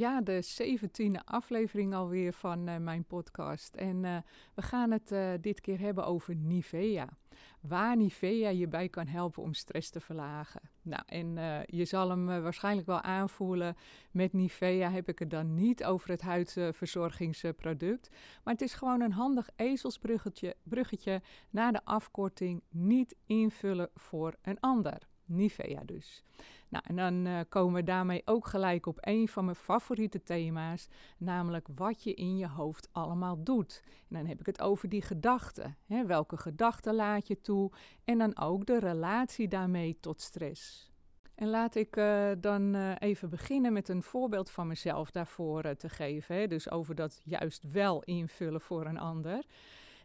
Ja, de zeventiende aflevering alweer van uh, mijn podcast. En uh, we gaan het uh, dit keer hebben over Nivea. Waar Nivea je bij kan helpen om stress te verlagen. Nou, en je zal hem waarschijnlijk wel aanvoelen. Met Nivea heb ik het dan niet over het huidverzorgingsproduct. Maar het is gewoon een handig ezelsbruggetje bruggetje naar de afkorting niet invullen voor een ander. Nivea dus. Nou, en dan uh, komen we daarmee ook gelijk op een van mijn favoriete thema's, namelijk wat je in je hoofd allemaal doet. En dan heb ik het over die gedachten. Hè? Welke gedachten laat je toe? En dan ook de relatie daarmee tot stress. En laat ik uh, dan uh, even beginnen met een voorbeeld van mezelf daarvoor te geven. Hè? Dus over dat juist wel invullen voor een ander.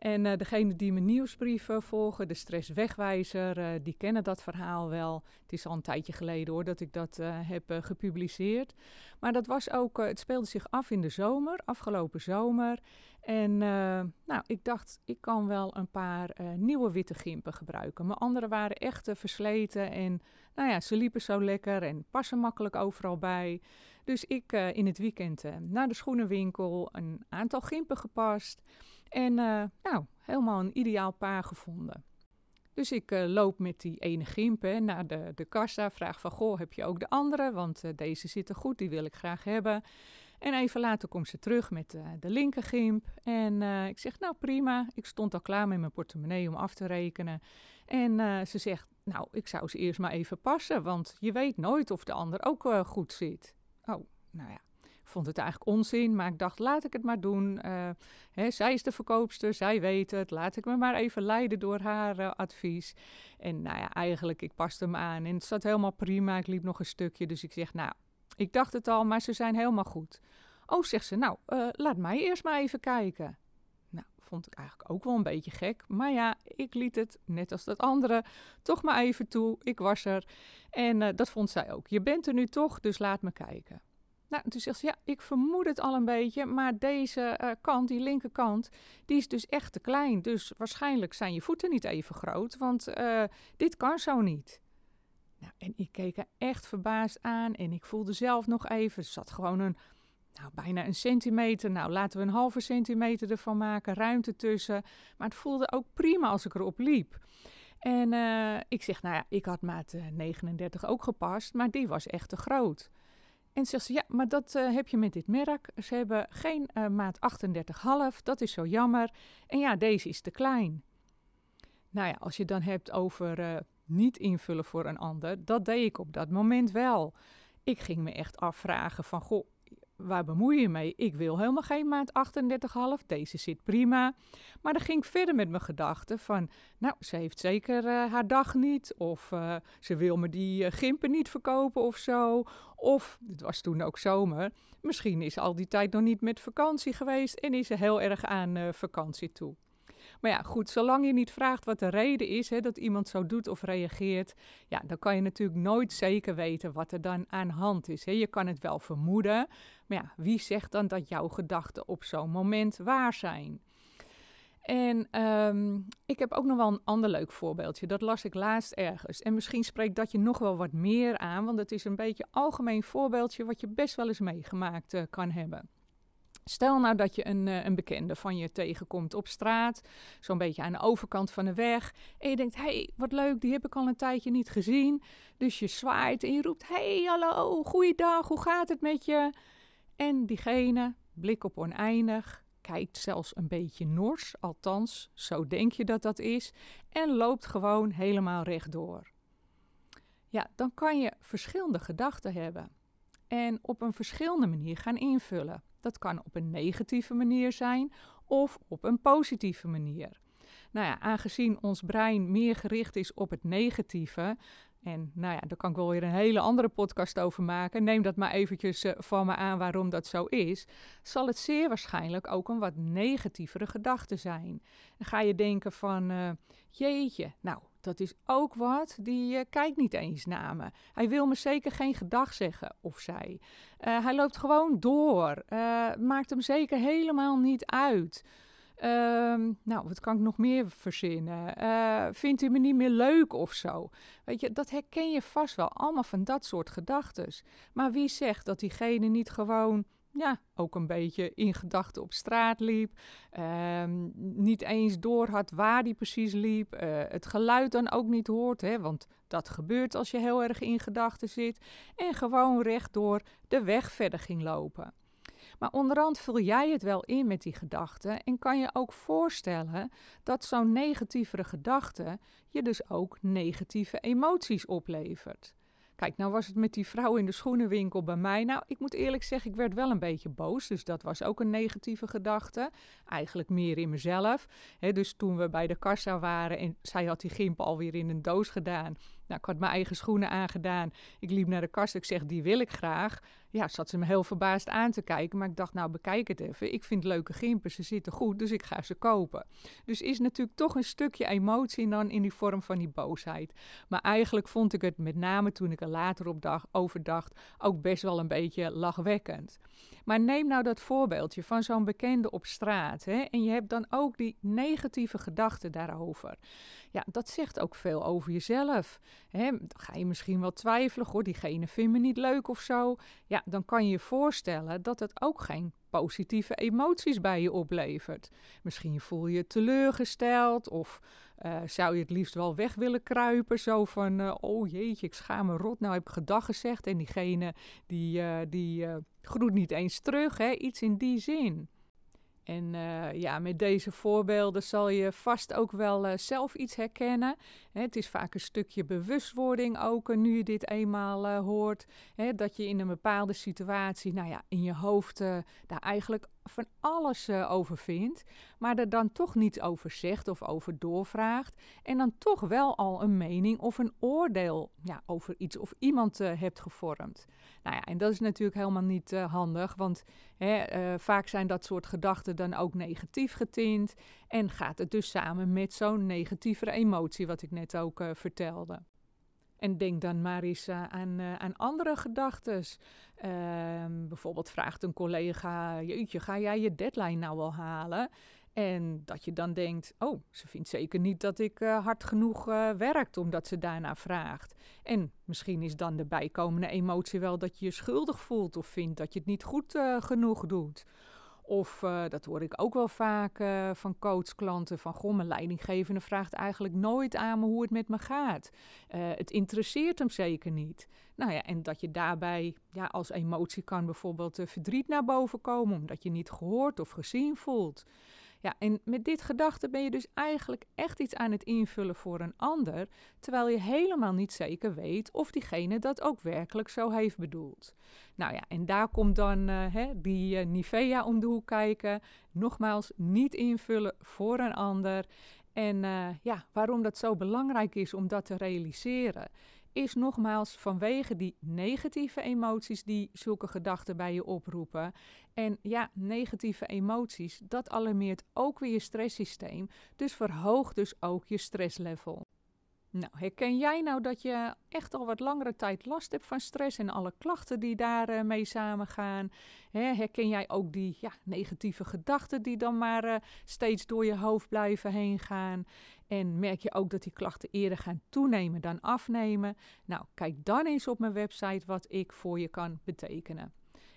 En uh, degene die mijn nieuwsbrieven volgen, de stresswegwijzer, uh, die kennen dat verhaal wel. Het is al een tijdje geleden hoor dat ik dat uh, heb gepubliceerd. Maar dat was ook, het speelde zich af in de zomer, afgelopen zomer. En nou, ik dacht, ik kan wel een paar nieuwe witte gimpen gebruiken. Mijn andere waren echt versleten en nou ja, ze liepen zo lekker en passen makkelijk overal bij. Dus ik in het weekend naar de schoenenwinkel een aantal gimpen gepast. En uh, nou, helemaal een ideaal paar gevonden. Dus ik uh, loop met die ene gimp naar de, de kassa, vraag van, goh, heb je ook de andere? Want uh, deze zitten goed, die wil ik graag hebben. En even later komt ze terug met de linkergimp. En ik zeg, nou prima, ik stond al klaar met mijn portemonnee om af te rekenen. En ze zegt, nou, ik zou ze eerst maar even passen, want je weet nooit of de ander ook goed zit. Oh, nou ja vond het eigenlijk onzin, maar ik dacht, laat ik het maar doen. Uh, hè, zij is de verkoopster, zij weet het. Laat ik me maar even leiden door haar uh, advies. En nou ja, eigenlijk, ik paste hem aan en het zat helemaal prima. Ik liep nog een stukje, dus ik zeg, nou, ik dacht het al, maar ze zijn helemaal goed. Oh, zegt ze, nou, uh, laat mij eerst maar even kijken. Nou, vond ik eigenlijk ook wel een beetje gek. Maar ja, ik liet het, net als dat andere, toch maar even toe. Ik was er. En dat vond zij ook. Je bent er nu toch, dus laat me kijken. Nou, toen zegt ze, ja, ik vermoed het al een beetje, maar deze uh, kant, die linkerkant, die is dus echt te klein. Dus waarschijnlijk zijn je voeten niet even groot, want uh, dit kan zo niet. Nou, en ik keek er echt verbaasd aan en ik voelde zelf nog even, er zat gewoon een, nou, bijna een centimeter, nou laten we een halve centimeter ervan maken, ruimte tussen. Maar het voelde ook prima als ik erop liep. En uh, ik zeg, nou ja, ik had maat 39 ook gepast, maar die was echt te groot. En zegt ze, ja, maar dat uh, heb je met dit merk. Ze hebben geen uh, maat 38,5, dat is zo jammer. En ja, deze is te klein. Nou ja, als je dan hebt over uh, niet invullen voor een ander, dat deed ik op dat moment wel. Ik ging me echt afvragen van, goh, waar bemoei je mee? Ik wil helemaal geen maat 38,5. Deze zit prima. Maar dan ging ik verder met mijn gedachten van... Nou, ze heeft zeker uh, haar dag niet. Of uh, ze wil me die uh, gimpen niet verkopen of zo. Of, het was toen ook zomer... Misschien is ze al die tijd nog niet met vakantie geweest... en is ze heel erg aan vakantie toe. Maar ja, goed, zolang je niet vraagt wat de reden is hè, dat iemand zo doet of reageert, ja, dan kan je natuurlijk nooit zeker weten wat er dan aan hand is. Hè. Je kan het wel vermoeden, maar ja, wie zegt dan dat jouw gedachten op zo'n moment waar zijn? En um, ik heb ook nog wel een ander leuk voorbeeldje. Dat las ik laatst ergens. En misschien spreekt dat je nog wel wat meer aan, want het is een beetje een algemeen voorbeeldje wat je best wel eens meegemaakt uh, kan hebben. Stel nou dat je een, uh, een bekende van je tegenkomt op straat, zo'n beetje aan de overkant van de weg. En je denkt, hé, hey, wat leuk, die heb ik al een tijdje niet gezien. Dus je zwaait en je roept, hé, hey, hallo, goeiedag, hoe gaat het met je? En diegene, blik op oneindig, kijkt zelfs een beetje nors, althans, zo denk je dat dat is, en loopt gewoon helemaal rechtdoor. Ja, dan kan je verschillende gedachten hebben en op een verschillende manier gaan invullen. Dat kan op een negatieve manier zijn of op een positieve manier. Nou ja, aangezien ons brein meer gericht is op het negatieve, En nou ja, daar kan ik wel weer een hele andere podcast over maken. Neem dat maar eventjes uh, van me aan waarom dat zo is. Zal het zeer waarschijnlijk ook een wat negatievere gedachte zijn. Dan ga je denken van, uh, jeetje, nou, dat is ook wat. Die uh, kijkt niet eens naar me. Hij wil me zeker geen gedag zeggen, of zij. hij loopt gewoon door. maakt hem zeker helemaal niet uit. Um, nou, wat kan ik nog meer verzinnen? Vindt u me niet meer leuk of zo? Weet je, dat herken je vast wel. Allemaal van dat soort gedachten. Maar wie zegt dat diegene niet gewoon, ja, ook een beetje in gedachten op straat liep. Um, niet eens door had waar die precies liep. Uh, het geluid dan ook niet hoort, hè, want dat gebeurt als je heel erg in gedachten zit. En gewoon rechtdoor de weg verder ging lopen. Maar onderhand vul jij het wel in met die gedachten en kan je ook voorstellen dat zo'n negatievere gedachte je dus ook negatieve emoties oplevert. Kijk, nou was het met die vrouw in de schoenenwinkel bij mij. Nou, ik moet eerlijk zeggen, ik werd wel een beetje boos. Dus dat was ook een negatieve gedachte. Eigenlijk meer in mezelf. dus toen we bij de kassa waren en zij had die gimp alweer in een doos gedaan. Nou, ik had mijn eigen schoenen aangedaan. Ik liep naar de kast. Ik zeg, die wil ik graag. Ja, zat ze me heel verbaasd aan te kijken. Maar ik dacht, nou, bekijk het even. Ik vind leuke gimpen. Ze zitten goed, dus ik ga ze kopen. Dus is natuurlijk toch een stukje emotie dan in die vorm van die boosheid. Maar eigenlijk vond ik het, met name toen ik er later op dag, over dacht, ook best wel een beetje lachwekkend. Maar neem nou dat voorbeeldje van zo'n bekende op straat. Hè, en je hebt dan ook die negatieve gedachten daarover. Ja, dat zegt ook veel over jezelf. Hè, dan ga je misschien wel twijfelen, goh, diegene vindt me niet leuk of zo. Ja, dan kan je je voorstellen dat het ook geen positieve emoties bij je oplevert. Misschien voel je je teleurgesteld of uh, zou je het liefst wel weg willen kruipen. Zo van, uh, oh jeetje, ik schaam me rot. Nou heb ik gedag gezegd en diegene die, uh, die groet niet eens terug. Hè? Iets in die zin. En uh, ja, met deze voorbeelden zal je vast ook wel uh, zelf iets herkennen. Hè, het is vaak een stukje bewustwording ook, uh, nu je dit eenmaal hoort. Hè, dat je in een bepaalde situatie, nou ja, in je hoofd daar eigenlijk van alles uh, over vindt, maar er dan toch niets over zegt of over doorvraagt. En dan toch wel al een mening of een oordeel ja, over iets of iemand uh, hebt gevormd. Nou ja, en dat is natuurlijk helemaal niet uh, handig, want hè, vaak zijn dat soort gedachten dan ook negatief getint. En gaat het dus samen met zo'n negatievere emotie, wat ik net ook vertelde. En denk dan maar eens uh, aan, uh, aan andere gedachten. Ehm, bijvoorbeeld vraagt een collega: Jeetje, ga jij je deadline nou wel halen? En dat je dan denkt: Oh, ze vindt zeker niet dat ik uh, hard genoeg werkt, omdat ze daarna vraagt. En misschien is dan de bijkomende emotie wel dat je je schuldig voelt of vindt dat je het niet goed genoeg doet. Of uh, dat hoor ik ook wel vaak uh, van coachklanten: van goh, mijn leidinggevende vraagt eigenlijk nooit aan me hoe het met me gaat. Uh, het interesseert hem zeker niet. Nou ja, en dat je daarbij ja, als emotie kan bijvoorbeeld verdriet naar boven komen, omdat je niet gehoord of gezien voelt. Ja, en met dit gedachte ben je dus eigenlijk echt iets aan het invullen voor een ander, terwijl je helemaal niet zeker weet of diegene dat ook werkelijk zo heeft bedoeld. Nou ja, en daar komt dan uh, hè, die uh, Nivea om de hoek kijken. Nogmaals, niet invullen voor een ander. En uh, ja, waarom dat zo belangrijk is om dat te realiseren, is nogmaals vanwege die negatieve emoties die zulke gedachten bij je oproepen. En ja, negatieve emoties, dat alarmeert ook weer je stresssysteem, dus verhoogt dus ook je stresslevel. Nou, herken jij nou dat je echt al wat langere tijd last hebt van stress en alle klachten die daarmee uh, mee samengaan? Hè, herken jij ook die ja, negatieve gedachten die dan maar uh, steeds door je hoofd blijven heen gaan? En merk je ook dat die klachten eerder gaan toenemen dan afnemen? Nou, kijk dan eens op mijn website wat ik voor je kan betekenen.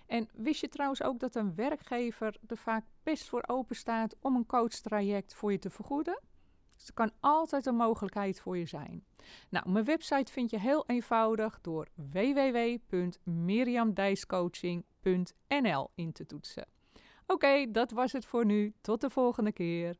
En wist je trouwens ook dat een werkgever er vaak best voor open staat om een coachtraject voor je te vergoeden? Dus kan altijd een mogelijkheid voor je zijn. Nou, mijn website vind je heel eenvoudig door www.miriamdijscoaching.nl in te toetsen. Oké, dat was het voor nu. Tot de volgende keer.